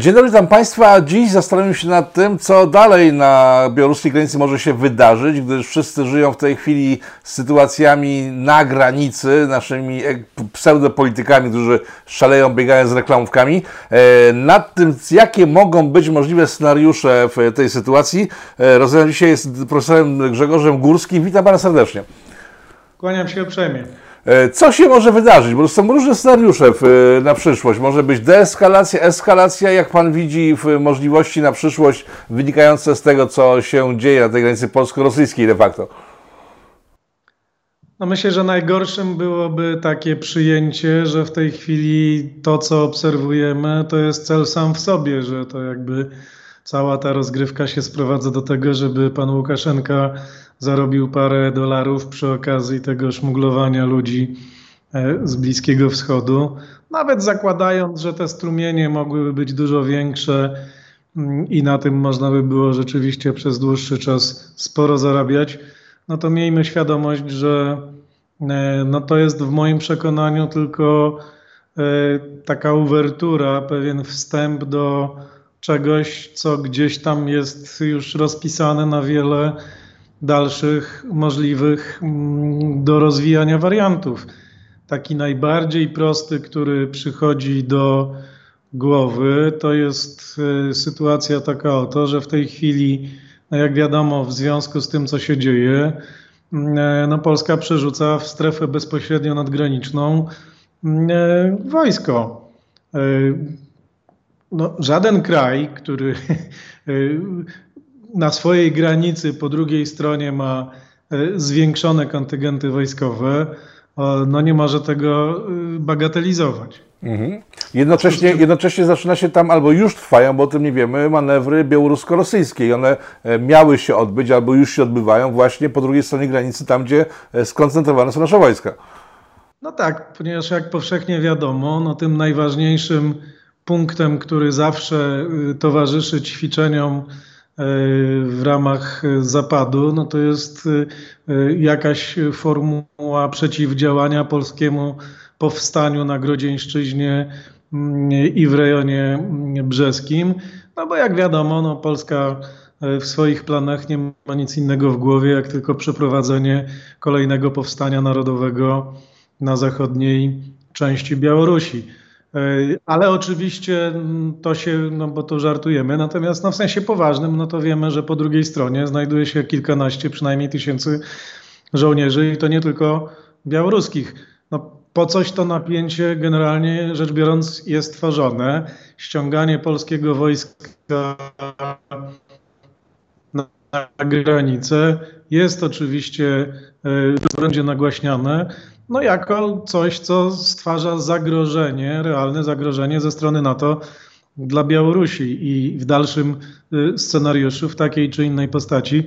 Dzień dobry, witam Państwa. Dziś zastanowimy się nad tym, co dalej na białoruskiej granicy może się wydarzyć, gdyż wszyscy żyją w tej chwili z sytuacjami na granicy, naszymi pseudopolitykami, którzy szaleją, biegają z reklamówkami. E, nad tym, jakie mogą być możliwe scenariusze w tej sytuacji, e, rozmawiam dzisiaj z profesorem Grzegorzem Górskim. Witam Pana serdecznie. Kłaniam się uprzejmie. E, co się może wydarzyć? Bo są różne scenariusze e, na przyszłość. Może być deeskalacja, eskalacja, jak Pan widzi możliwości na przyszłość wynikające z tego, co się dzieje na tej granicy polsko-rosyjskiej de facto. No myślę, że najgorszym byłoby takie przyjęcie, że w tej chwili to, co obserwujemy, to jest cel sam w sobie, że to jakby cała ta rozgrywka się sprowadza do tego, żeby pan Łukaszenka zarobił parę dolarów przy okazji tego szmuglowania ludzi e, z Bliskiego Wschodu. Nawet zakładając, że te strumienie mogłyby być dużo większe mm, i na tym można by było rzeczywiście przez dłuższy czas sporo zarabiać, no to miejmy świadomość, że e, no to jest w moim przekonaniu tylko e, taka uwertura, pewien wstęp do czegoś, co gdzieś tam jest już rozpisane na wiele dalszych możliwych mm, do rozwijania wariantów. Taki najbardziej prosty, który przychodzi do głowy, to jest y, sytuacja taka oto, że w tej chwili, no jak wiadomo, w związku z tym, co się dzieje, mm, no Polska przerzuca w strefę bezpośrednio nadgraniczną mm, e, wojsko. E, no, żaden kraj, który na swojej granicy po drugiej stronie ma e, zwiększone kontyngenty wojskowe, no nie może tego e, bagatelizować. Mhm. Jednocześnie, jednocześnie zaczyna się tam, albo już trwają, bo o tym nie wiemy, manewry białorusko-rosyjskie i one e, miały się odbyć, albo już się odbywają właśnie po drugiej stronie granicy, tam gdzie skoncentrowane są nasze wojska. No tak, ponieważ jak powszechnie wiadomo, no tym najważniejszym punktem, który zawsze towarzyszy ćwiczeniom E, w ramach zapadu, no to jest e, jakaś formuła przeciwdziałania polskiemu powstaniu na Grodzieńszczyźnie mm, i w rejonie brzeskim. No bo jak wiadomo, no Polska e, w swoich planach nie ma nic innego w głowie, jak tylko przeprowadzenie kolejnego powstania narodowego na zachodniej części Białorusi. E, ale oczywiście mm, to się, no bo to żartujemy, natomiast no w sensie poważnym, no to wiemy, że po drugiej stronie znajduje się kilkanaście przynajmniej tysięcy żołnierzy i to nie tylko białoruskich. No, po coś to napięcie generalnie rzecz biorąc jest tworzone. Ściąganie polskiego wojska na, granicę jest oczywiście, będzie nagłaśniane, no jako coś, co stwarza zagrożenie, realne zagrożenie ze strony NATO dla Białorusi i w dalszym y, scenariuszu w takiej czy innej postaci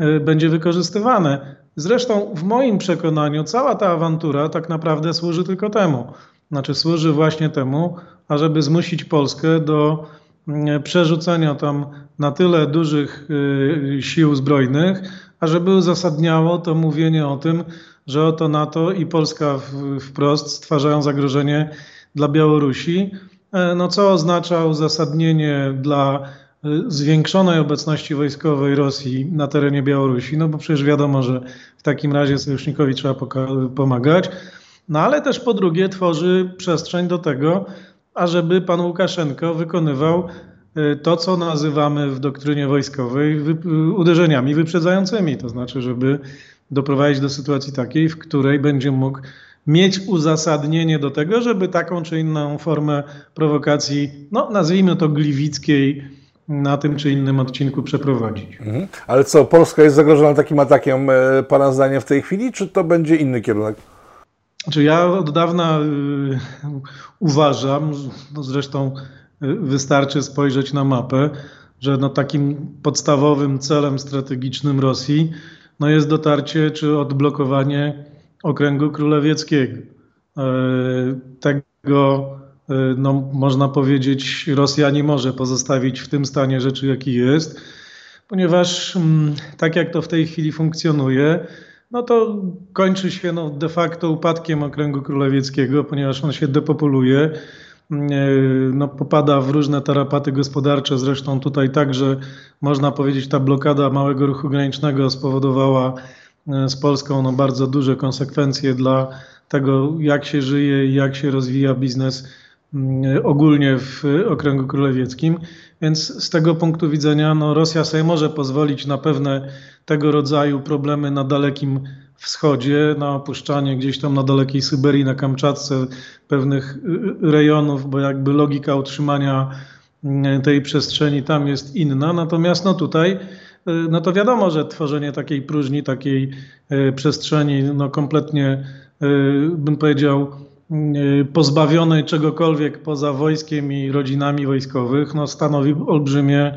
y, będzie wykorzystywane. Zresztą w moim przekonaniu cała ta awantura tak naprawdę służy tylko temu. Znaczy służy właśnie temu, ażeby zmusić Polskę do mm, przerzucenia tam na tyle dużych y, sił zbrojnych, ażeby uzasadniało to mówienie o tym, że oto NATO i Polska wprost stwarzają zagrożenie dla Białorusi, e, no co oznacza uzasadnienie dla e, zwiększonej obecności wojskowej Rosji na terenie Białorusi, no bo przecież wiadomo, że w takim razie sojusznikowi trzeba pomagać, no ale też po drugie tworzy przestrzeń do tego, ażeby pan Łukaszenko wykonywał e, to, co nazywamy w doktrynie wojskowej uderzeniami wyprzedzającymi, to znaczy, żeby doprowadzić do sytuacji takiej, w której będzie mógł mieć uzasadnienie do tego, żeby taką czy inną formę prowokacji, no nazwijmy to gliwickiej, na tym czy innym odcinku przeprowadzić. Mhm. Ale co, Polska jest zagrożona takim atakiem, e, Pana zdaniem, w tej chwili, czy to będzie inny kierunek? Znaczy ja od dawna y, uważam, no zresztą y, wystarczy spojrzeć na mapę, że no takim podstawowym celem strategicznym Rosji no jest dotarcie czy odblokowanie okręgu królewieckiego. E, tego, e, no, można powiedzieć, Rosja nie może pozostawić w tym stanie rzeczy, jaki jest, ponieważ mm, tak jak to w tej chwili funkcjonuje, no to kończy się no, de facto upadkiem okręgu królewieckiego, ponieważ on się depopuluje. No, popada w różne tarapaty gospodarcze. Zresztą tutaj także można powiedzieć, ta blokada małego ruchu granicznego spowodowała z Polską no, bardzo duże konsekwencje dla tego, jak się żyje i jak się rozwija biznes ogólnie w okręgu królewieckim. Więc z tego punktu widzenia no, Rosja sobie może pozwolić na pewne tego rodzaju problemy na Dalekim Wschodzie, na opuszczanie gdzieś tam na dalekiej Syberii, na Kamczatce pewnych y, y, rejonów, bo jakby logika utrzymania mm, tej przestrzeni tam jest inna. Natomiast no tutaj y, no to wiadomo, że tworzenie takiej próżni, takiej przestrzeni no kompletnie bym powiedział pozbawionej czegokolwiek poza wojskiem i rodzinami wojskowych, no stanowi olbrzymie,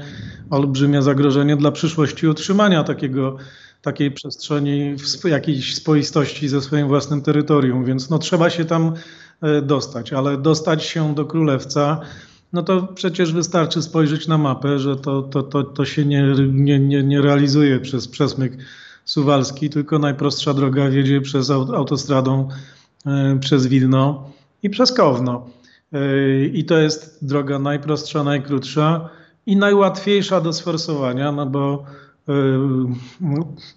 olbrzymie zagrożenie dla przyszłości utrzymania takiego takiej przestrzeni w jakiejś spoistości ze swoim własnym terytorium, więc no trzeba się tam e, dostać, ale dostać się do Królewca, no to przecież wystarczy spojrzeć na mapę, że to, to, to, to się nie, nie, nie, nie realizuje przez przesmyk suwalski, tylko najprostsza droga wiedzie przez autostradą e, przez Wilno i przez Kowno. E, I to jest droga najprostsza, najkrótsza i najłatwiejsza do sforsowania, no bo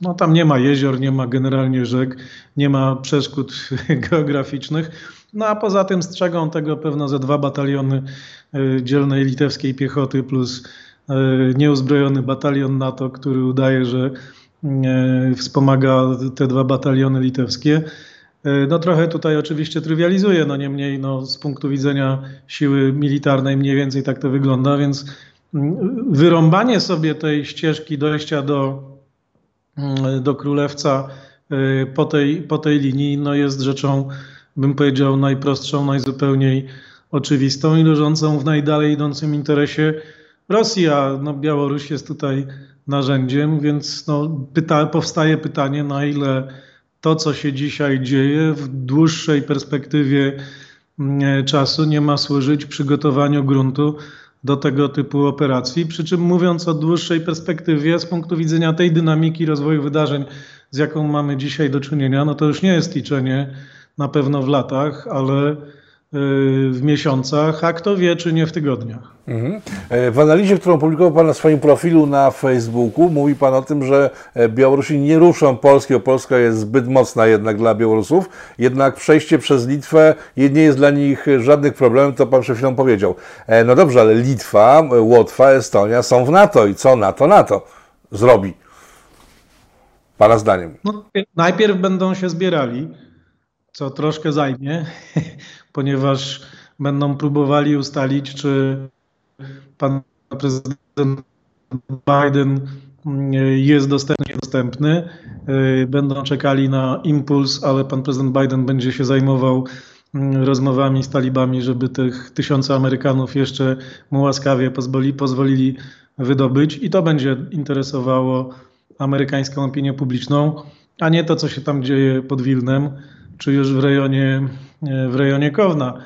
no tam nie ma jezior, nie ma generalnie rzek, nie ma przeszkód geograficznych. No a poza tym strzegą tego pewno ze dwa bataliony y, dzielnej litewskiej piechoty plus y, nieuzbrojony batalion NATO, który udaje, że wspomaga te dwa bataliony litewskie. No trochę tutaj oczywiście trywializuje, no niemniej no, z punktu widzenia siły militarnej mniej więcej tak to wygląda, więc wyrąbanie sobie tej ścieżki dojścia do, mm, do Królewca y, po tej, po tej linii no jest rzeczą, bym powiedział, najprostszą, najzupełniej oczywistą i leżącą w najdalej idącym interesie Rosji, a no Białoruś jest tutaj narzędziem, więc no pyta, powstaje pytanie, na ile to, co się dzisiaj dzieje w dłuższej perspektywie mm, czasu nie ma służyć przygotowaniu gruntu do tego typu operacji. Przy czym mówiąc o dłuższej perspektywie, z punktu widzenia tej dynamiki rozwoju wydarzeń, z jaką mamy dzisiaj do czynienia, no to już nie jest liczenie na pewno w latach, ale w miesiącach, a kto wie, czy nie w tygodniach. Mhm. E, w analizie, którą publikował Pan na swoim profilu na Facebooku, mówi Pan o tym, że e, Białorusi nie ruszą Polski, bo Polska jest zbyt mocna jednak dla Białorusów, jednak przejście przez Litwę nie jest dla nich żadnych problemów, to Pan przed chwilą powiedział. E, no dobrze, ale Litwa, Łotwa, Estonia są w NATO i co NATO NATO zrobi? Pana zdaniem. No, najpierw będą się zbierali, co troszkę zajmie, ponieważ będą próbowali ustalić, czy pan prezydent Biden mm, jest dostępny, dostępny. Y, będą czekali na impuls, ale pan prezydent Biden będzie się zajmował mm, rozmowami z talibami, żeby tych tysiące Amerykanów jeszcze mu łaskawie pozwoli, pozwolili wydobyć i to będzie interesowało amerykańską opinię publiczną, a nie to, co się tam dzieje pod Wilnem czy już w rejonie, e, w rejonie Kowna.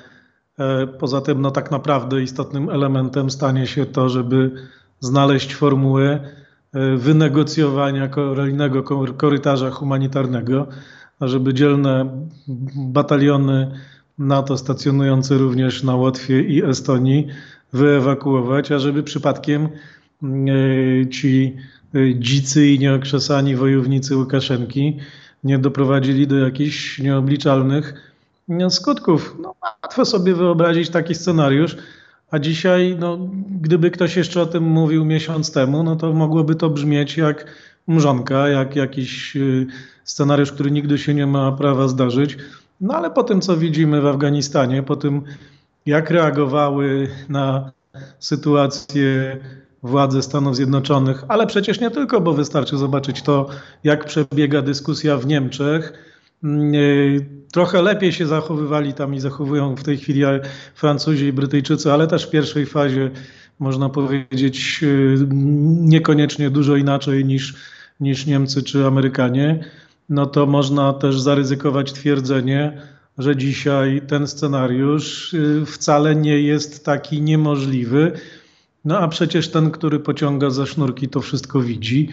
E, poza tym, no tak naprawdę istotnym elementem stanie się to, żeby znaleźć formułę e, wynegocjowania kolejnego korytarza humanitarnego, żeby dzielne bataliony NATO stacjonujące również na Łotwie i Estonii wyewakuować, a żeby przypadkiem ci dzicy i nieokrzesani wojownicy Łukaszenki nie doprowadzili do jakichś nieobliczalnych skutków. No, łatwo sobie wyobrazić taki scenariusz, a dzisiaj, no, gdyby ktoś jeszcze o tym mówił miesiąc temu, no to mogłoby to brzmieć jak mrzonka, jak jakiś y, scenariusz, który nigdy się nie ma prawa zdarzyć. No ale po tym, co widzimy w Afganistanie, po tym, jak reagowały na sytuację władze Stanów Zjednoczonych, ale przecież nie tylko, bo wystarczy zobaczyć to, jak przebiega dyskusja w Niemczech. Mm, y, trochę lepiej się zachowywali tam i zachowują w tej chwili Francuzi i Brytyjczycy, ale też w pierwszej fazie można powiedzieć y, niekoniecznie dużo inaczej niż, niż Niemcy czy Amerykanie. No to można też zaryzykować twierdzenie, że dzisiaj ten scenariusz y, wcale nie jest taki niemożliwy no a przecież ten, który pociąga za sznurki, to wszystko widzi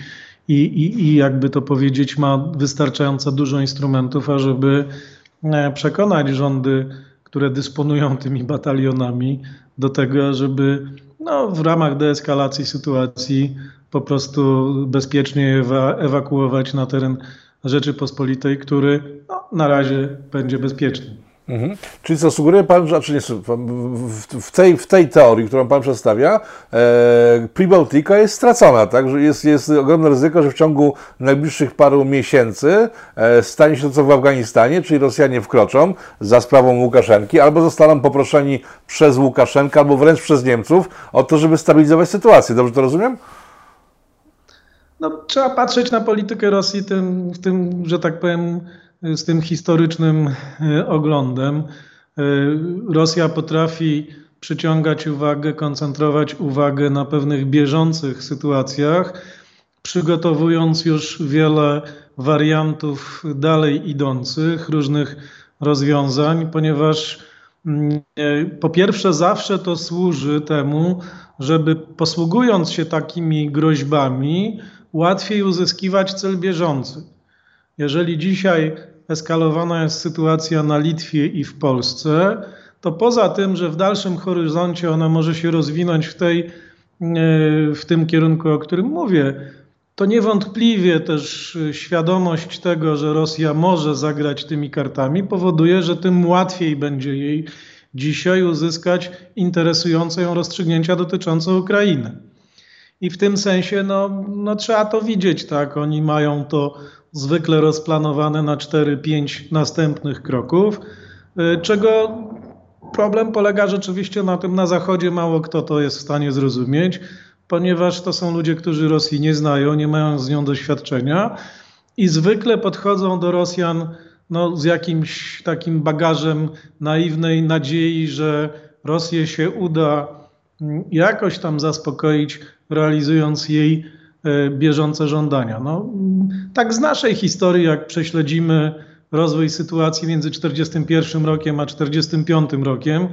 i, i, i jakby to powiedzieć, ma wystarczająco dużo instrumentów, ażeby e, przekonać rządy, które dysponują tymi batalionami, do tego, żeby no, w ramach deeskalacji sytuacji po prostu bezpiecznie ewa ewakuować na teren Rzeczypospolitej, który no, na razie będzie bezpieczny. Mhm. Czyli co sugeruje Pan, że znaczy nie, w, tej, w tej teorii, którą Pan przedstawia, e, Pribałtyka jest stracona, tak? Że jest, jest ogromne ryzyko, że w ciągu najbliższych paru miesięcy e, stanie się to, co w Afganistanie, czyli Rosjanie wkroczą za sprawą Łukaszenki, albo zostaną poproszeni przez Łukaszenkę, albo wręcz przez Niemców o to, żeby stabilizować sytuację. Dobrze to rozumiem? No, trzeba patrzeć na politykę Rosji tym, w tym, że tak powiem, z tym historycznym e, oglądem. E, Rosja potrafi przyciągać uwagę, koncentrować uwagę na pewnych bieżących sytuacjach, przygotowując już wiele wariantów dalej idących, różnych rozwiązań, ponieważ mm, e, po pierwsze zawsze to służy temu, żeby posługując się takimi groźbami, łatwiej uzyskiwać cel bieżący. Jeżeli dzisiaj eskalowana jest sytuacja na Litwie i w Polsce, to poza tym, że w dalszym horyzoncie ona może się rozwinąć w, tej, e, w tym kierunku, o którym mówię, to niewątpliwie też świadomość tego, że Rosja może zagrać tymi kartami, powoduje, że tym łatwiej będzie jej dzisiaj uzyskać interesujące ją rozstrzygnięcia dotyczące Ukrainy. I w tym sensie no, no trzeba to widzieć, tak? Oni mają to zwykle rozplanowane na 4-5 następnych kroków, y, czego problem polega rzeczywiście na tym, na Zachodzie mało kto to jest w stanie zrozumieć, ponieważ to są ludzie, którzy Rosji nie znają, nie mają z nią doświadczenia i zwykle podchodzą do Rosjan no, z jakimś takim bagażem naiwnej nadziei, że Rosję się uda mm, jakoś tam zaspokoić, realizując jej bieżące żądania. No, tak z naszej historii, jak prześledzimy rozwój sytuacji między 1941 rokiem a 1945 rokiem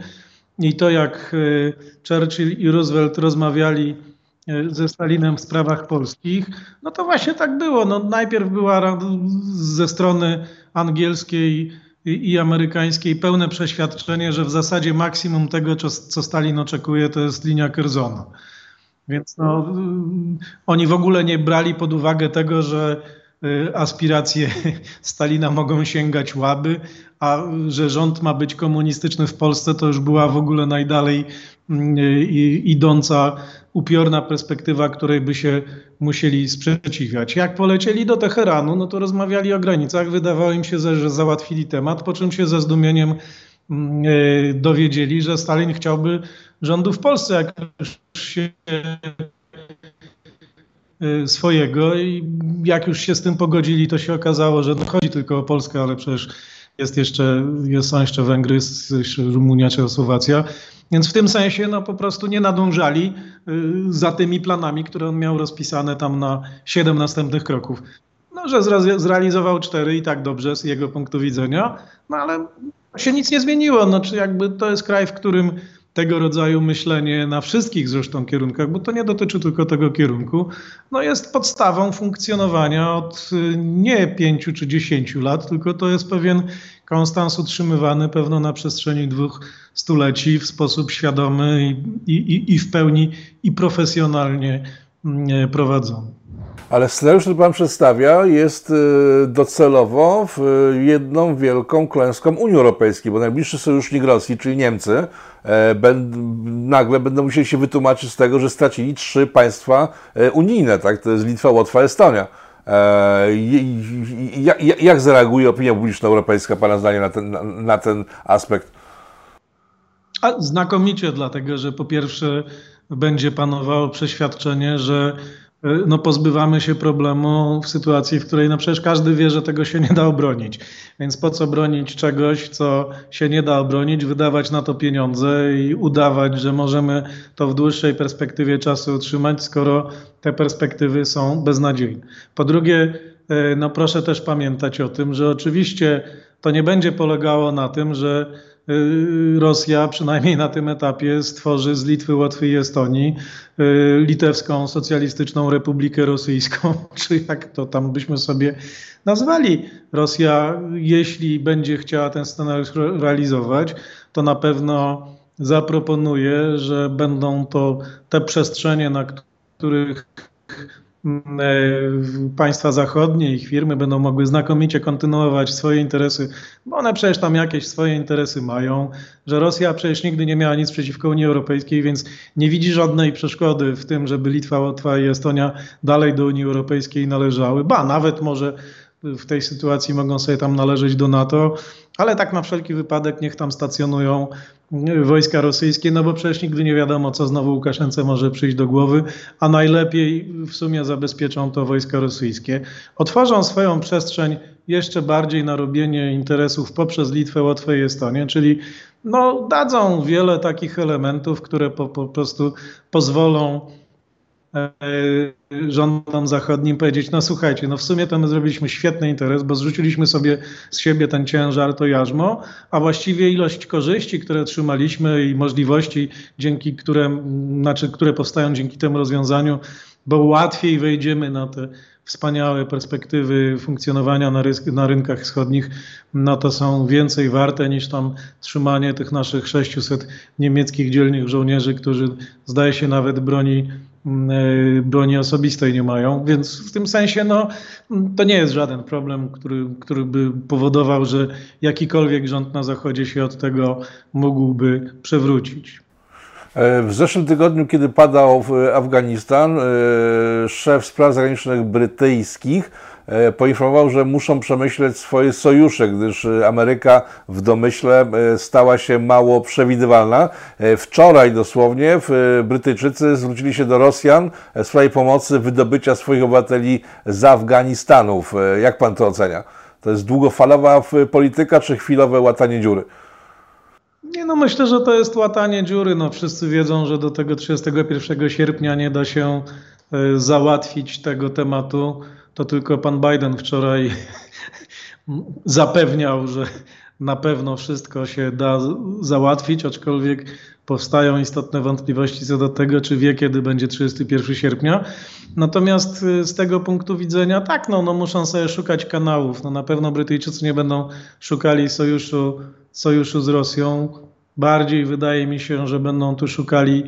i to, jak e, Churchill i Roosevelt rozmawiali e, ze Stalinem w sprawach polskich, no to właśnie tak było. No, najpierw była ze strony angielskiej i amerykańskiej pełne przeświadczenie, że w zasadzie maksimum tego, co Stalin oczekuje, to jest linia Kerzona. Więc no, oni w ogóle nie brali pod uwagę tego, że y, aspiracje Stalina mogą sięgać łaby, a że rząd ma być komunistyczny w Polsce, to już była w ogóle najdalej y, idąca, upiorna perspektywa, której by się musieli sprzeciwiać. Jak polecieli do Teheranu, no to rozmawiali o granicach, wydawało im się, że załatwili temat, po czym się ze zdumieniem y, dowiedzieli, że Stalin chciałby rządu w Polsce, jak już się y, swojego i jak już się z tym pogodzili, to się okazało, że chodzi tylko o Polskę, ale przecież jest jeszcze, jest, są jeszcze Węgry, jest Rumunia, Czechosłowacja. Więc w tym sensie no, po prostu nie nadążali y, za tymi planami, które on miał rozpisane tam na siedem następnych kroków. No, że zrealizował cztery i tak dobrze z jego punktu widzenia, no ale się nic nie zmieniło. No, czy jakby to jest kraj, w którym tego rodzaju myślenie na wszystkich zresztą kierunkach, bo to nie dotyczy tylko tego kierunku, no jest podstawą funkcjonowania od y, nie pięciu czy dziesięciu lat, tylko to jest pewien konstans utrzymywany pewno na przestrzeni dwóch stuleci w sposób świadomy i, i, i w pełni i profesjonalnie mm, prowadzony. Ale scenariusz, który Pan przedstawia, jest y, docelowo y, jedną wielką klęską Unii Europejskiej, bo najbliższy sojusznik Rosji, czyli Niemcy, e, nagle będą musieli się wytłumaczyć z tego, że stracili trzy państwa e, unijne, tak? To jest Litwa, Łotwa, Estonia. E, jak zareaguje opinia publiczna europejska, Pana zdanie, na ten, na ten aspekt? A znakomicie, dlatego że po pierwsze będzie panowało przeświadczenie, że no pozbywamy się problemu w sytuacji, w której no przecież każdy wie, że tego się nie da obronić. Więc po co bronić czegoś, co się nie da obronić, wydawać na to pieniądze i udawać, że możemy to w dłuższej perspektywie czasu utrzymać, skoro te perspektywy są beznadziejne. Po drugie, e, no proszę też pamiętać o tym, że oczywiście to nie będzie polegało na tym, że Rosja przynajmniej na tym etapie stworzy z Litwy, Łotwy i Estonii y, Litewską Socjalistyczną Republikę Rosyjską, czy jak to tam byśmy sobie nazwali. Rosja, jeśli będzie chciała ten scenariusz realizować, to na pewno zaproponuje, że będą to te przestrzenie, na których państwa zachodnie, ich firmy będą mogły znakomicie kontynuować swoje interesy, bo one przecież tam jakieś swoje interesy mają, że Rosja przecież nigdy nie miała nic przeciwko Unii Europejskiej, więc nie widzi żadnej przeszkody w tym, żeby Litwa, Łotwa i Estonia dalej do Unii Europejskiej należały, ba, nawet może w tej sytuacji mogą sobie tam należeć do NATO, ale tak na wszelki wypadek niech tam stacjonują wojska rosyjskie, no bo przecież nigdy nie wiadomo, co znowu Łukaszence może przyjść do głowy, a najlepiej w sumie zabezpieczą to wojska rosyjskie. Otworzą swoją przestrzeń jeszcze bardziej na robienie interesów poprzez Litwę, Łotwę i Estonię, czyli no, dadzą wiele takich elementów, które po, po prostu pozwolą rządom zachodnim powiedzieć, no słuchajcie, no w sumie to my zrobiliśmy świetny interes, bo zrzuciliśmy sobie z siebie ten ciężar, to jarzmo, a właściwie ilość korzyści, które trzymaliśmy i możliwości, dzięki które, znaczy, które powstają dzięki temu rozwiązaniu, bo łatwiej wejdziemy na te wspaniałe perspektywy funkcjonowania na, na rynkach wschodnich, no to są więcej warte niż tam trzymanie tych naszych 600 niemieckich dzielnych żołnierzy, którzy zdaje się nawet broni e, broni osobistej nie mają, więc w tym sensie no, to nie jest żaden problem, który, który by powodował, że jakikolwiek rząd na Zachodzie się od tego mógłby przewrócić. E, w zeszłym tygodniu, kiedy padał Afganistan, e, szef spraw zagranicznych brytyjskich poinformował, że muszą przemyśleć swoje sojusze, gdyż e, Ameryka w domyśle e, stała się mało przewidywalna. Wczoraj dosłownie Brytyjczycy zwrócili się do Rosjan w sprawie pomocy wydobycia swoich obywateli z Afganistanów. Jak pan to ocenia? To jest długofalowa polityka czy chwilowe łatanie dziury? Nie, no myślę, że to jest łatanie dziury. No, wszyscy wiedzą, że do tego 31 sierpnia nie da się załatwić tego tematu to tylko pan Biden wczoraj zapewniał, że na pewno wszystko się da załatwić, aczkolwiek powstają istotne wątpliwości co do tego, czy wie, kiedy będzie 31 sierpnia. Natomiast y, z tego punktu widzenia, tak, no, no muszą sobie szukać kanałów. No, na pewno Brytyjczycy nie będą szukali sojuszu, sojuszu z Rosją. Bardziej wydaje mi się, że będą tu szukali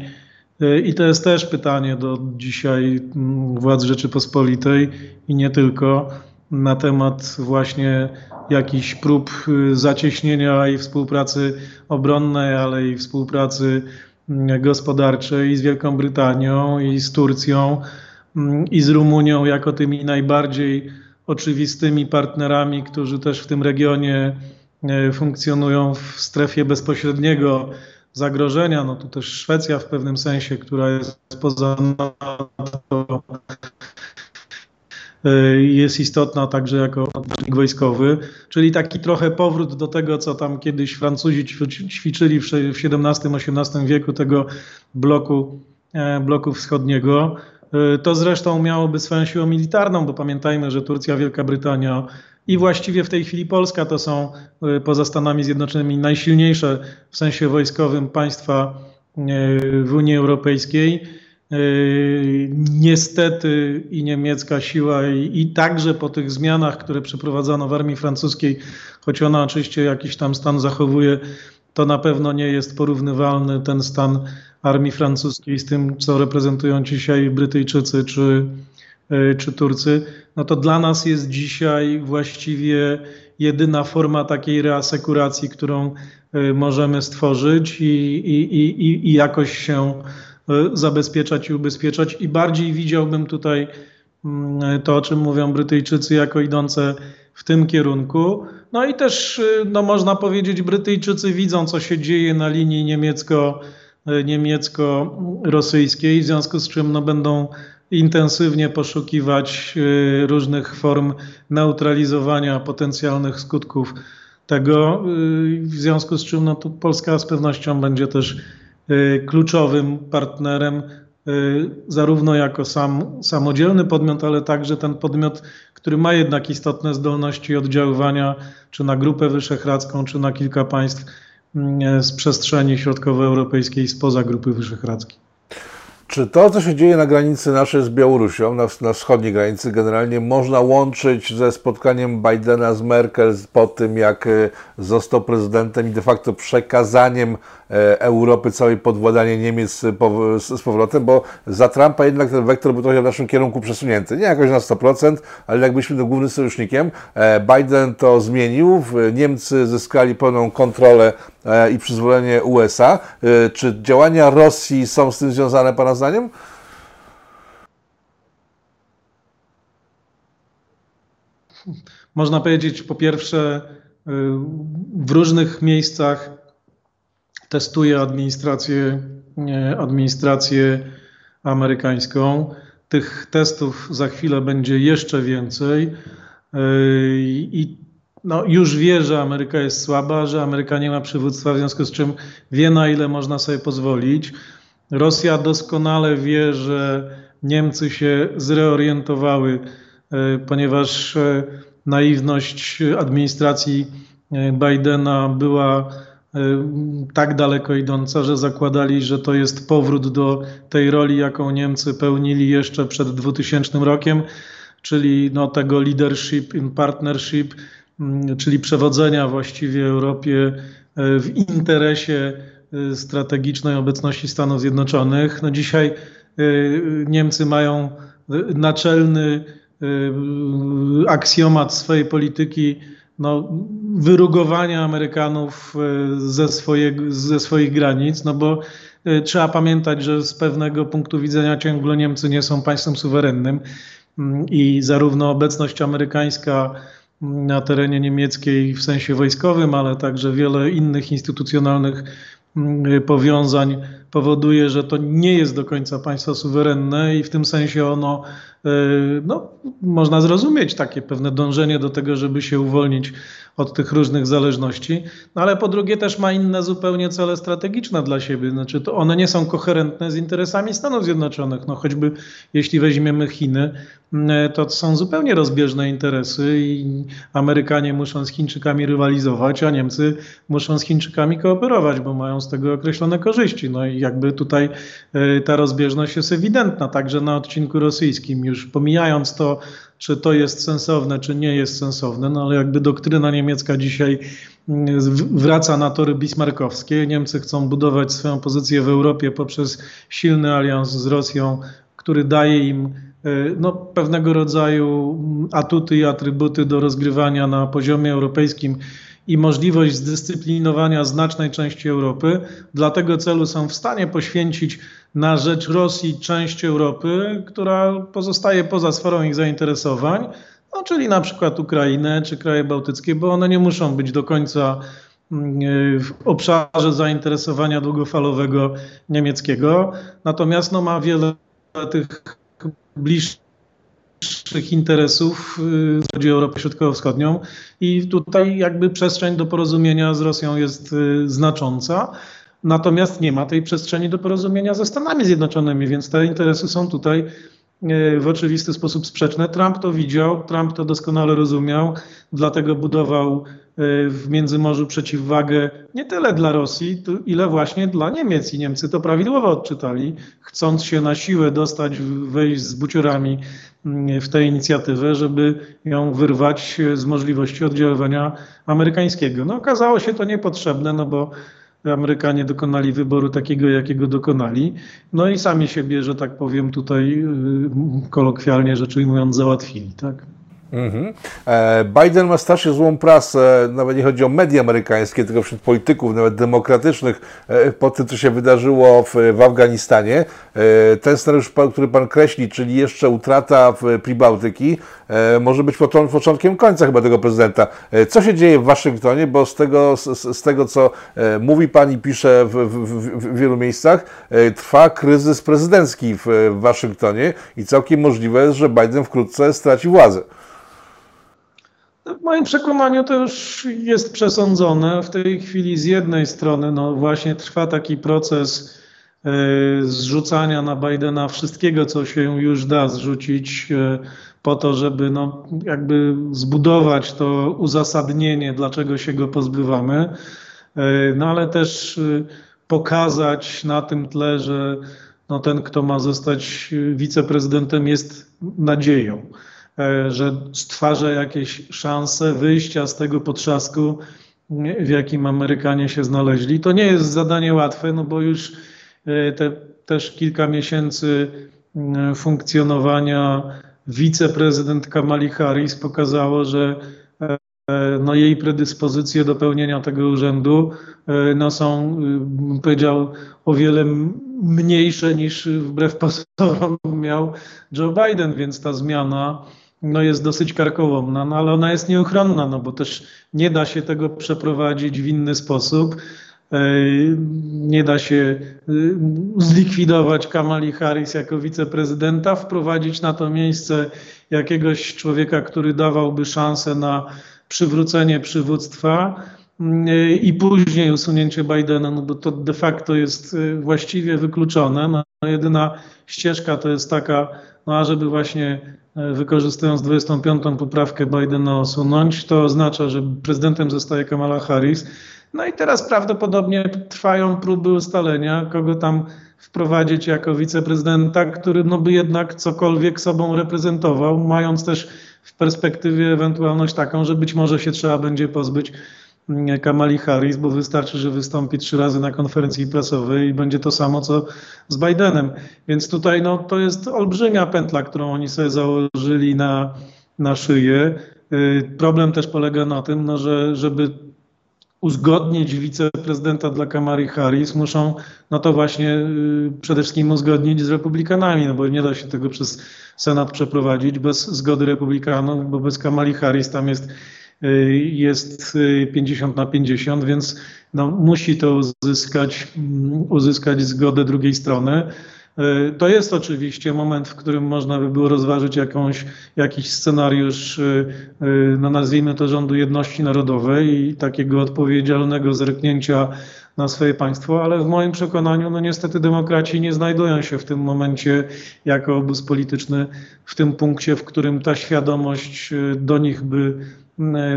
I to jest też pytanie do dzisiaj mm, władz Rzeczypospolitej i nie tylko na temat właśnie jakichś prób y, zacieśnienia i współpracy obronnej, ale i współpracy mm, gospodarczej z Wielką Brytanią, i z Turcją, mm, i z Rumunią jako tymi najbardziej oczywistymi partnerami, którzy też w tym regionie e, funkcjonują w strefie bezpośredniego zagrożenia. No tu też Szwecja w pewnym sensie, która jest poza NATO, y, jest istotna także jako odpowiednik wojskowy, czyli taki trochę powrót do tego, co tam kiedyś Francuzi ćwiczyli w XVII-XVIII wieku tego bloku, e, bloku wschodniego. Y, to zresztą miałoby swoją siłę militarną, bo pamiętajmy, że Turcja, Wielka Brytania i właściwie w tej chwili Polska to są y, poza Stanami Zjednoczonymi najsilniejsze w sensie wojskowym państwa y, w Unii Europejskiej. Y, niestety i niemiecka siła, i, i, także po tych zmianach, które przeprowadzono w armii francuskiej, choć ona oczywiście jakiś tam stan zachowuje, to na pewno nie jest porównywalny ten stan armii francuskiej z tym, co reprezentują dzisiaj Brytyjczycy czy, czy Turcy, no to dla nas jest dzisiaj właściwie jedyna forma takiej reasekuracji, którą e, możemy stworzyć i, i, i, i jakoś się e, zabezpieczać i ubezpieczać. I bardziej widziałbym tutaj mm, to, o czym mówią Brytyjczycy, jako idące w tym kierunku. No i też, no można powiedzieć, Brytyjczycy widzą, co się dzieje na linii niemiecko, niemiecko-rosyjskiej, w związku z czym no, będą intensywnie poszukiwać y, różnych form neutralizowania potencjalnych skutków tego, y, w związku z czym no, tu Polska z pewnością będzie też y, kluczowym partnerem, zarówno jako sam samodzielny podmiot, ale także ten podmiot, który ma jednak istotne zdolności oddziaływania czy na Grupę Wyszehradzką, czy na kilka państw z przestrzeni środkowoeuropejskiej spoza Grupy Wyszehradzkiej. Czy to, co się dzieje na granicy naszej z Białorusią, na, na, wschodniej granicy generalnie, można łączyć ze spotkaniem Bidena z Merkel po tym, jak e, został prezydentem i de facto przekazaniem e, Europy całej podwładanie Niemiec z powrotem, bo za Trumpa jednak ten wektor był trochę w naszym kierunku przesunięty. Nie jakoś na 100%, ale jakbyśmy głównym sojusznikiem. E, Biden to zmienił, Niemcy zyskali pełną kontrolę i przyzwolenie USA. Czy działania Rosji są z tym związane, Pana zdaniem? Można powiedzieć, po pierwsze, y, w różnych miejscach testuje administrację, administrację amerykańską. Tych testów za chwilę będzie jeszcze więcej. Y, I no, już wie, że Ameryka jest słaba, że Ameryka nie ma przywództwa, w związku z czym wie, na ile można sobie pozwolić. Rosja doskonale wie, że Niemcy się zreorientowały, e, ponieważ e, naiwność administracji e, Bidena była tak daleko idąca, że zakładali, że to jest powrót do tej roli, jaką Niemcy pełnili jeszcze przed 2000 rokiem, czyli no, tego leadership in partnership, czyli przewodzenia właściwie Europie w interesie strategicznej obecności Stanów Zjednoczonych. No dzisiaj y, Niemcy mają y, naczelny aksjomat swojej polityki no, wyrugowania Amerykanów ze, swoje, ze swoich granic, no bo trzeba pamiętać, że z pewnego punktu widzenia ciągle Niemcy nie są państwem suwerennym mm, i zarówno obecność amerykańska na terenie niemieckiej w sensie wojskowym, ale także wiele innych instytucjonalnych Mm, powiązań powoduje, że to nie jest do końca państwo suwerenne i w tym sensie ono, no, można zrozumieć takie pewne dążenie do tego, żeby się uwolnić od tych różnych zależności, no ale po drugie też ma inne zupełnie cele strategiczne dla siebie, znaczy to one nie są koherentne z interesami Stanów Zjednoczonych, no choćby jeśli weźmiemy Chiny, mm, to są zupełnie rozbieżne interesy i Amerykanie muszą z Chińczykami rywalizować, a Niemcy muszą z Chińczykami kooperować, bo mają z tego określone korzyści, no i jakby tutaj e, ta rozbieżność jest ewidentna, także na odcinku rosyjskim, już pomijając to, czy to jest sensowne, czy nie jest sensowne, no ale jakby doktryna niemiecka dzisiaj mm, wraca na tory bismarckowskie. Niemcy chcą budować swoją pozycję w Europie poprzez silny alians z Rosją, który daje im e, no, pewnego rodzaju mm, atuty i atrybuty do rozgrywania na poziomie europejskim i możliwość zdyscyplinowania znacznej części Europy. Dla tego celu są w stanie poświęcić na rzecz Rosji część Europy, która pozostaje poza sferą ich zainteresowań, no, czyli na przykład Ukrainę czy kraje bałtyckie, bo one nie muszą być do końca mm, w obszarze zainteresowania długofalowego niemieckiego. Natomiast no, ma wiele tych bliższych interesów, y, chodzi Europę Środkowo-Wschodnią i tutaj jakby przestrzeń do porozumienia z Rosją jest y, znacząca. Natomiast nie ma tej przestrzeni do porozumienia ze Stanami Zjednoczonymi, więc te interesy są tutaj y, w oczywisty sposób sprzeczne. Trump to widział, Trump to doskonale rozumiał, dlatego budował w Międzymorzu przeciwwagę nie tyle dla Rosji, ile właśnie dla Niemiec. I Niemcy to prawidłowo odczytali, chcąc się na siłę dostać, wejść z buciorami w tę inicjatywę, żeby ją wyrwać z możliwości oddziaływania amerykańskiego. No okazało się to niepotrzebne, no bo Amerykanie dokonali wyboru takiego, jakiego dokonali. No i sami siebie, że tak powiem, tutaj y, kolokwialnie rzecz ujmując, załatwili. Tak? Mhm. E, Biden ma strasznie złą prasę, nawet nie chodzi o media amerykańskie, tylko wśród polityków, nawet demokratycznych, e, po tym, co się wydarzyło w, w Afganistanie. E, ten scenariusz, który Pan kreśli, czyli jeszcze utrata w Pribałtyki, może być początkiem końca chyba tego prezydenta. Co się dzieje w Waszyngtonie, bo z tego, z, z tego co mówi Pan i pisze w, w, w wielu miejscach, trwa kryzys prezydencki w, w Waszyngtonie i całkiem możliwe jest, że Biden wkrótce straci władzę. W moim przekonaniu to już jest przesądzone. W tej chwili z jednej strony no właśnie trwa taki proces e, zrzucania na Bidena wszystkiego, co się już da zrzucić e, po to, żeby no jakby zbudować to uzasadnienie, dlaczego się go pozbywamy, e, no ale też pokazać na tym tle, że no ten, kto ma zostać wiceprezydentem, jest nadzieją, że stwarza jakieś szanse wyjścia z tego potrzasku, w jakim Amerykanie się znaleźli. To nie jest zadanie łatwe, no bo już te też kilka miesięcy funkcjonowania wiceprezydent Kamali Harris pokazało, że e, no, jej predyspozycje do pełnienia tego urzędu e, no, są, bym powiedział, o wiele mniejsze niż wbrew pozorom miał Joe Biden, więc ta zmiana no, jest dosyć karkołomna, no, ale ona jest nieuchronna, no, bo też nie da się tego przeprowadzić w inny sposób. Nie da się y, zlikwidować Kamali Harris jako wiceprezydenta, wprowadzić na to miejsce jakiegoś człowieka, który dawałby szansę na przywrócenie przywództwa y, i później usunięcie Bidena, no bo to de facto jest właściwie wykluczone. No, jedyna ścieżka to jest taka, no ażeby właśnie wykorzystując 25. poprawkę Bidena usunąć, to oznacza, że prezydentem zostaje Kamala Harris. No i teraz prawdopodobnie trwają próby ustalenia, kogo tam wprowadzić jako wiceprezydenta, który no by jednak cokolwiek sobą reprezentował, mając też w perspektywie ewentualność taką, że być może się trzeba będzie pozbyć Kamali Harris, bo wystarczy, że wystąpi trzy razy na konferencji prasowej i będzie to samo, co z Bidenem. Więc tutaj no, to jest olbrzymia pętla, którą oni sobie założyli na, na szyję. Y, problem też polega na tym, no, że żeby uzgodnić wiceprezydenta dla Kamary Harris, muszą no to właśnie y, przede wszystkim uzgodnić z republikanami, no bo nie da się tego przez Senat przeprowadzić bez zgody republikanów, bo bez Kamali Harris tam jest, jest 50 y, na 50, więc no, musi to uzyskać, mm, uzyskać zgodę drugiej strony. E, to jest oczywiście moment, w którym można by było rozważyć jakąś, jakiś scenariusz, no nazwijmy to rządu jedności narodowej i takiego odpowiedzialnego zerknięcia na swoje państwo, ale w moim przekonaniu, no niestety demokraci nie znajdują się w tym momencie jako obóz polityczny w tym punkcie, w którym ta świadomość do nich by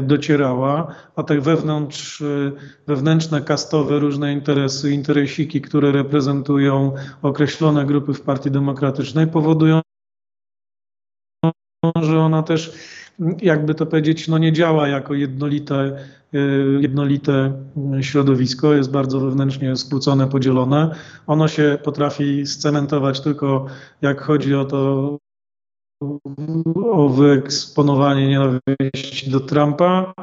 docierała, a te wewnątrz, e, wewnętrzne kastowe różne interesy, interesiki, które reprezentują określone grupy w Partii Demokratycznej powodują, że ona też, jakby to powiedzieć, no nie działa jako jednolite, e, jednolite środowisko, jest bardzo wewnętrznie skłócone, podzielone. Ono się potrafi scementować tylko jak chodzi o to, o wyeksponowanie nienawiści do Trumpa,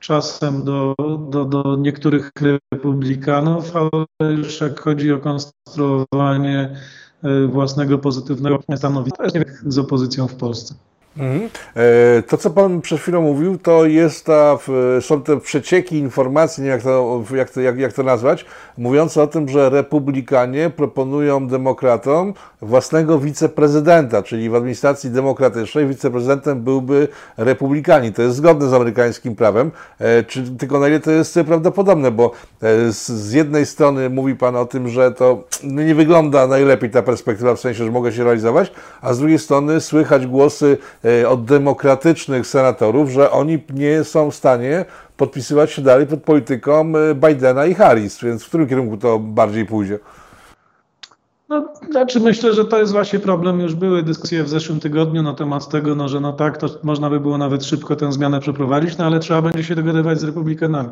czasem do, do, do niektórych republikanów, ale już jak chodzi o konstruowanie e, własnego pozytywnego stanowiska z opozycją w Polsce. Mhm. E, to, co Pan przed chwilą mówił, to jest ta, są te przecieki informacji, nie wiem jak to, jak, to, jak, jak to nazwać, mówiące o tym, że republikanie proponują demokratom własnego wiceprezydenta, czyli w administracji demokratycznej wiceprezydentem byłby republikanin. To jest zgodne z amerykańskim prawem, e, czy, tylko na ile to jest prawdopodobne, bo e, z, z jednej strony mówi Pan o tym, że to nie wygląda najlepiej ta perspektywa, w sensie, że mogę się realizować, a z drugiej strony słychać głosy od demokratycznych senatorów, że oni nie są w stanie podpisywać się dalej pod polityką e, Bidena i Harris, więc w którym kierunku to bardziej pójdzie? No, znaczy myślę, że to jest właśnie problem. Już były dyskusje w zeszłym tygodniu na temat tego, no, że no tak, to można by było nawet szybko tę zmianę przeprowadzić, no ale trzeba będzie się dogadywać z republikanami.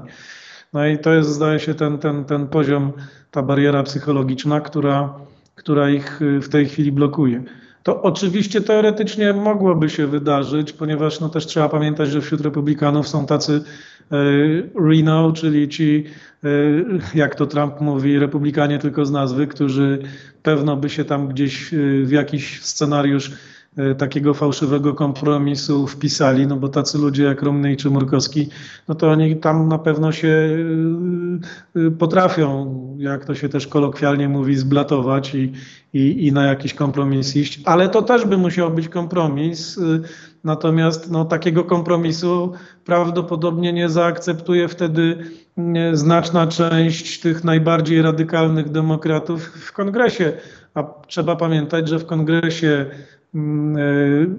No i to jest, zdaje się, ten, ten, ten poziom, ta bariera psychologiczna, która, która ich w tej chwili blokuje. To oczywiście teoretycznie mogłoby się wydarzyć, ponieważ no też trzeba pamiętać, że wśród republikanów są tacy e, Reno, czyli ci, e, jak to Trump mówi, republikanie tylko z nazwy, którzy pewno by się tam gdzieś e, w jakiś scenariusz takiego fałszywego kompromisu wpisali, no bo tacy ludzie jak Rumny czy Murkowski, no to oni tam na pewno się e, e, potrafią, jak to się też kolokwialnie mówi, zblatować i, i, i na jakiś kompromis iść, ale to też by musiał być kompromis, natomiast no, takiego kompromisu prawdopodobnie nie zaakceptuje wtedy znaczna część tych najbardziej radykalnych demokratów w kongresie. A trzeba pamiętać, że w kongresie e,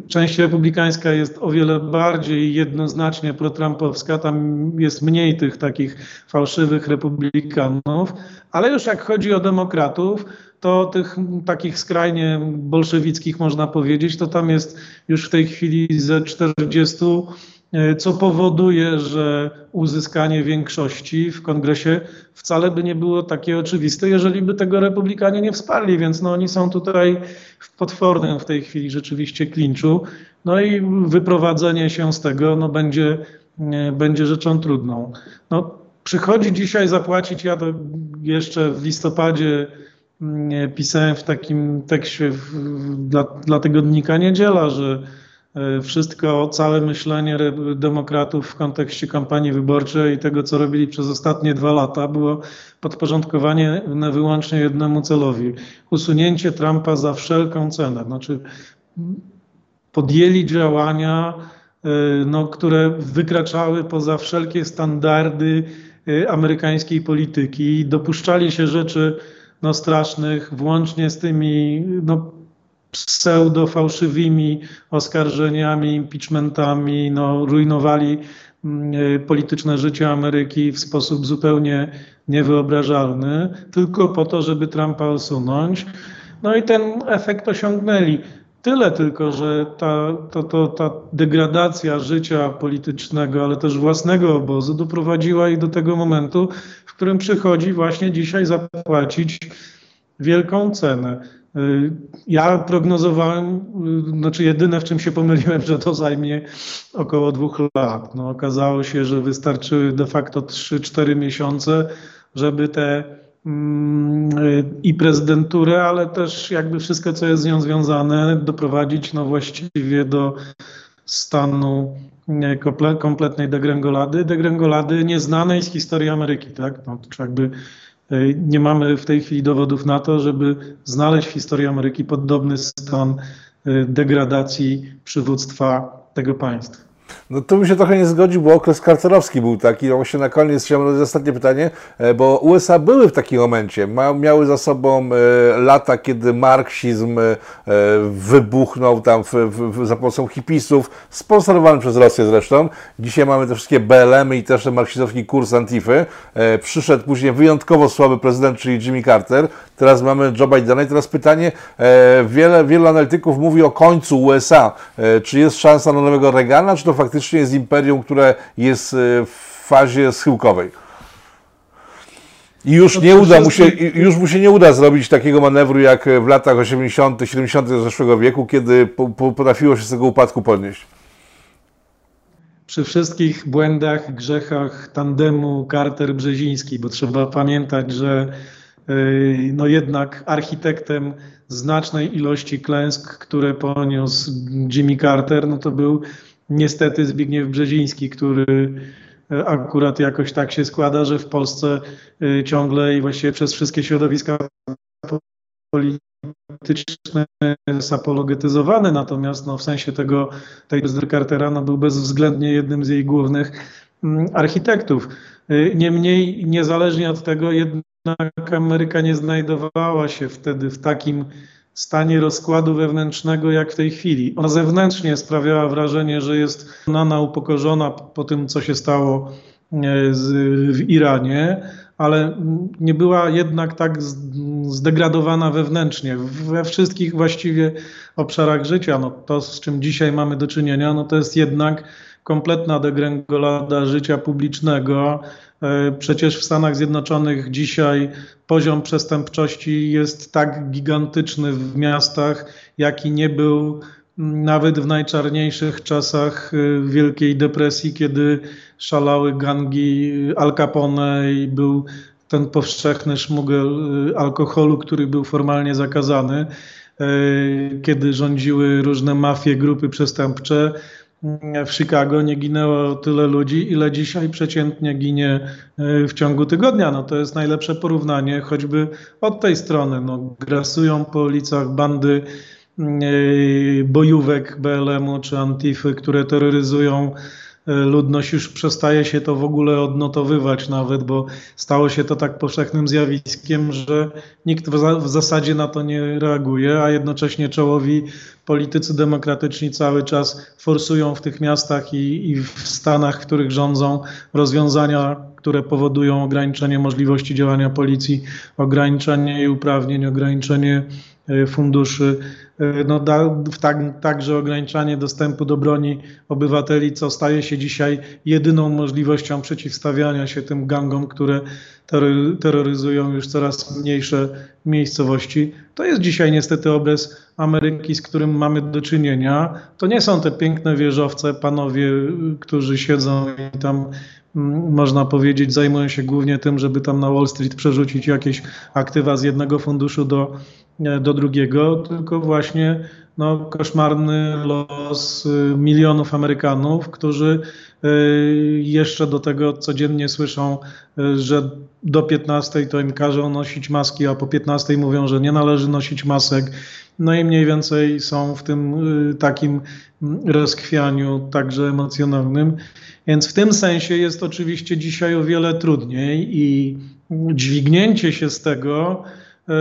część republikańska jest o wiele bardziej jednoznacznie protrumpowska, tam jest mniej tych takich fałszywych republikanów, ale już jak chodzi o demokratów, to tych takich skrajnie bolszewickich można powiedzieć, to tam jest już w tej chwili ze 40 E, co powoduje, że uzyskanie większości w kongresie wcale by nie było takie oczywiste, jeżeli by tego republikanie nie wsparli, więc no oni są tutaj w potwornym w tej chwili rzeczywiście klinczu. No i wyprowadzenie się z tego no będzie, e, będzie rzeczą trudną. No, przychodzi dzisiaj zapłacić, ja to jeszcze w listopadzie mm, pisałem w takim tekście w, dla, dla tygodnika Niedziela, że E, wszystko, całe myślenie demokratów w kontekście kampanii wyborczej i tego, co robili przez ostatnie dwa lata, było podporządkowanie na wyłącznie jednemu celowi. Usunięcie Trumpa za wszelką cenę. Znaczy podjęli działania, e, no, które wykraczały poza wszelkie standardy e, amerykańskiej polityki. Dopuszczali się rzeczy no, strasznych, włącznie z tymi no, pseudo-fałszywymi oskarżeniami, impeachmentami, no, rujnowali mm, e, polityczne życie Ameryki w sposób zupełnie niewyobrażalny, tylko po to, żeby Trumpa usunąć. No i ten efekt osiągnęli. Tyle tylko, że ta, to, to, ta degradacja życia politycznego, ale też własnego obozu doprowadziła ich do tego momentu, w którym przychodzi właśnie dzisiaj zapłacić wielką cenę. Y, ja prognozowałem, y, znaczy jedyne w czym się pomyliłem, że to zajmie około dwóch lat. No, okazało się, że wystarczyły de facto 3-4 miesiące, żeby te mm, y, i prezydenturę, ale też jakby wszystko, co jest z nią związane, doprowadzić no właściwie do stanu kompletnej degrengolady, degrengolady nieznanej z historii Ameryki, tak? No, to jakby nie mamy w tej chwili dowodów na to, żeby znaleźć w historii Ameryki podobny stan e, degradacji przywództwa tego państwa. No to bym się trochę nie zgodził, bo okres karcerowski był taki. No właśnie na koniec chciałem zadać ostatnie pytanie, e, bo USA były w takim momencie. miały za sobą e, lata, kiedy marksizm e, wybuchnął tam w, w, za pomocą hipisów, sponsorowany przez Rosję zresztą. Dzisiaj mamy te wszystkie BLM-y i też ten marksistowski kurs Antify. Przyszedł później wyjątkowo słaby prezydent, czyli Jimmy Carter. Teraz mamy Joe Bidena i teraz pytanie, wiele, wielu analityków mówi o końcu USA. Czy jest szansa na nowego Reagana, czy to faktycznie jest imperium, które jest e, w fazie schyłkowej. I już no nie uda mu się, już mu się nie uda zrobić takiego manewru jak w latach 80., 70. zeszłego wieku, kiedy potrafiło się z tego upadku podnieść. Przy wszystkich błędach, grzechach tandemu Carter-Brzeziński, bo trzeba pamiętać, że e, no jednak architektem znacznej ilości klęsk, które poniósł Jimmy Carter, no to był niestety Zbigniew Brzeziński, który e, akurat jakoś tak się składa, że w Polsce e, ciągle i właściwie przez wszystkie środowiska polityczne jest apologetyzowany, natomiast no, w sensie tego, tej Cartera no, był bezwzględnie jednym z jej głównych mm, architektów. E, niemniej, niezależnie od tego, jednak Ameryka nie znajdowała się wtedy w takim stanie rozkładu wewnętrznego jak w tej chwili. Ona zewnętrznie sprawiała wrażenie, że jest nana upokorzona po tym, co się stało e, w Iranie, ale nie była jednak tak zdegradowana wewnętrznie. We wszystkich właściwie obszarach życia, no to z czym dzisiaj mamy do czynienia, no to jest jednak kompletna degrengolada życia publicznego, przecież w Stanach Zjednoczonych dzisiaj poziom przestępczości jest tak gigantyczny w miastach, jaki nie był nawet w najczarniejszych czasach e, Wielkiej Depresji, kiedy szalały gangi Al Capone i był ten powszechny szmugel e, alkoholu, który był formalnie zakazany, kiedy rządziły różne mafie, grupy przestępcze w Chicago nie ginęło tyle ludzi, ile dzisiaj przeciętnie ginie e, w ciągu tygodnia. No to jest najlepsze porównanie, choćby od tej strony. No, grasują po ulicach bandy e, bojówek BLM-u czy Antify, które terroryzują ludność już przestaje się to w ogóle odnotowywać nawet, bo stało się to tak powszechnym zjawiskiem, że nikt w zasadzie na to nie reaguje, a jednocześnie czołowi politycy demokratyczni cały czas forsują w tych miastach i, i w stanach, w których rządzą rozwiązania, które powodują ograniczenie możliwości działania policji, ograniczenie jej uprawnień, ograniczenie e, funduszy, e, no, da, tak, także ograniczanie dostępu do broni obywateli, co staje się dzisiaj jedyną możliwością przeciwstawiania się tym gangom, które terroryzują już coraz mniejsze miejscowości. To jest dzisiaj niestety obraz Ameryki, z którym mamy do czynienia. To nie są te piękne wieżowce, panowie, którzy siedzą i tam mm, można powiedzieć, zajmują się głównie tym, żeby tam na Wall Street przerzucić jakieś aktywa z jednego funduszu do, do drugiego, tylko właśnie no, koszmarny los y, milionów Amerykanów, którzy y, jeszcze do tego codziennie słyszą, y, że do 15 to im każą nosić maski, a po 15 mówią, że nie należy nosić masek. No i mniej więcej są w tym takim rozchwianiu także emocjonalnym. Więc w tym sensie jest oczywiście dzisiaj o wiele trudniej i dźwignięcie się z tego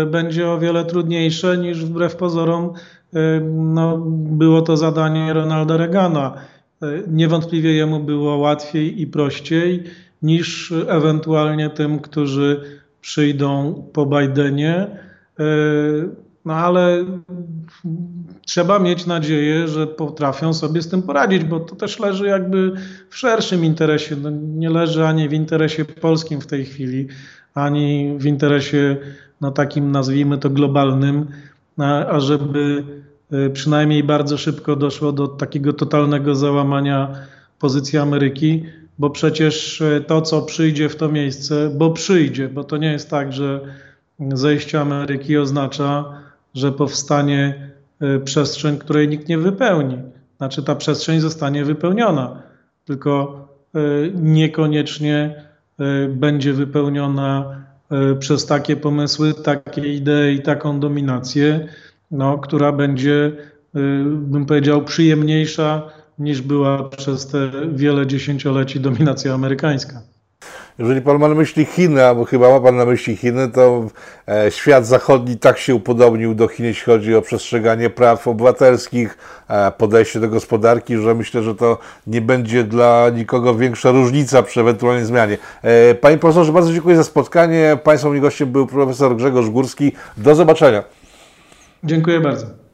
będzie o wiele trudniejsze niż wbrew pozorom no, było to zadanie Ronalda Reagana. Niewątpliwie jemu było łatwiej i prościej niż ewentualnie tym, którzy przyjdą po Bidenie. No ale trzeba mieć nadzieję, że potrafią sobie z tym poradzić, bo to też leży jakby w szerszym interesie. No nie leży ani w interesie polskim w tej chwili, ani w interesie no takim nazwijmy to globalnym, ażeby e, przynajmniej bardzo szybko doszło do takiego totalnego załamania pozycji Ameryki, bo przecież e, to, co przyjdzie w to miejsce, bo przyjdzie, bo to nie jest tak, że zejście Ameryki oznacza, że powstanie e, przestrzeń, której nikt nie wypełni. Znaczy ta przestrzeń zostanie wypełniona, tylko niekoniecznie będzie wypełniona przez takie pomysły, takie idee i taką dominację, no, która będzie, e, bym powiedział, przyjemniejsza niż była przez te wiele dziesięcioleci dominacja amerykańska. Jeżeli Pan ma na myśli Chiny, albo chyba ma Pan na myśli Chiny, to e, świat zachodni tak się upodobnił do Chin, jeśli chodzi o przestrzeganie praw obywatelskich, e, podejście do gospodarki, że myślę, że to nie będzie dla nikogo większa różnica przy ewentualnej zmianie. E, panie profesorze, bardzo dziękuję za spotkanie. Państwa moim gościem był profesor Grzegorz Górski. Do zobaczenia. Dziękuję bardzo.